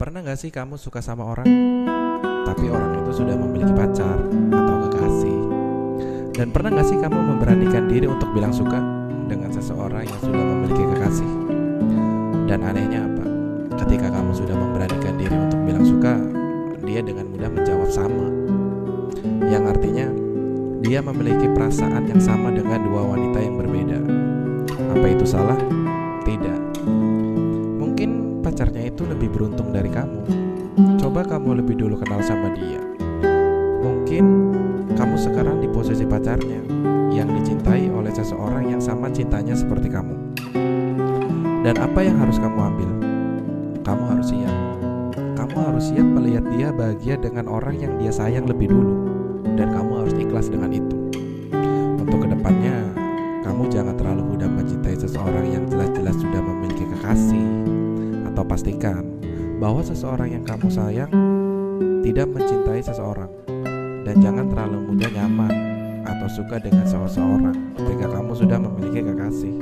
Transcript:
Pernah gak sih kamu suka sama orang, tapi orang itu sudah memiliki pacar atau kekasih? Dan pernah gak sih kamu memberanikan diri untuk bilang suka dengan seseorang yang sudah memiliki kekasih? Dan anehnya apa? Ketika kamu sudah memberanikan diri untuk bilang suka, dia dengan mudah menjawab sama. Yang artinya, dia memiliki perasaan yang sama dengan dua wanita yang berbeda. Apa itu salah? Tidak. Pacarnya itu lebih beruntung dari kamu. Coba kamu lebih dulu kenal sama dia. Mungkin kamu sekarang di posisi pacarnya yang dicintai oleh seseorang yang sama cintanya seperti kamu. Dan apa yang harus kamu ambil? Kamu harus siap. Kamu harus siap melihat dia bahagia dengan orang yang dia sayang lebih dulu dan kamu harus ikhlas dengan itu. Untuk ke depannya, kamu jangan terlalu mudah mencintai seseorang yang jelas-jelas sudah memiliki kekasih, atau pastikan bahwa seseorang yang kamu sayang tidak mencintai seseorang, dan jangan terlalu mudah nyaman atau suka dengan seseorang ketika kamu sudah memiliki kekasih.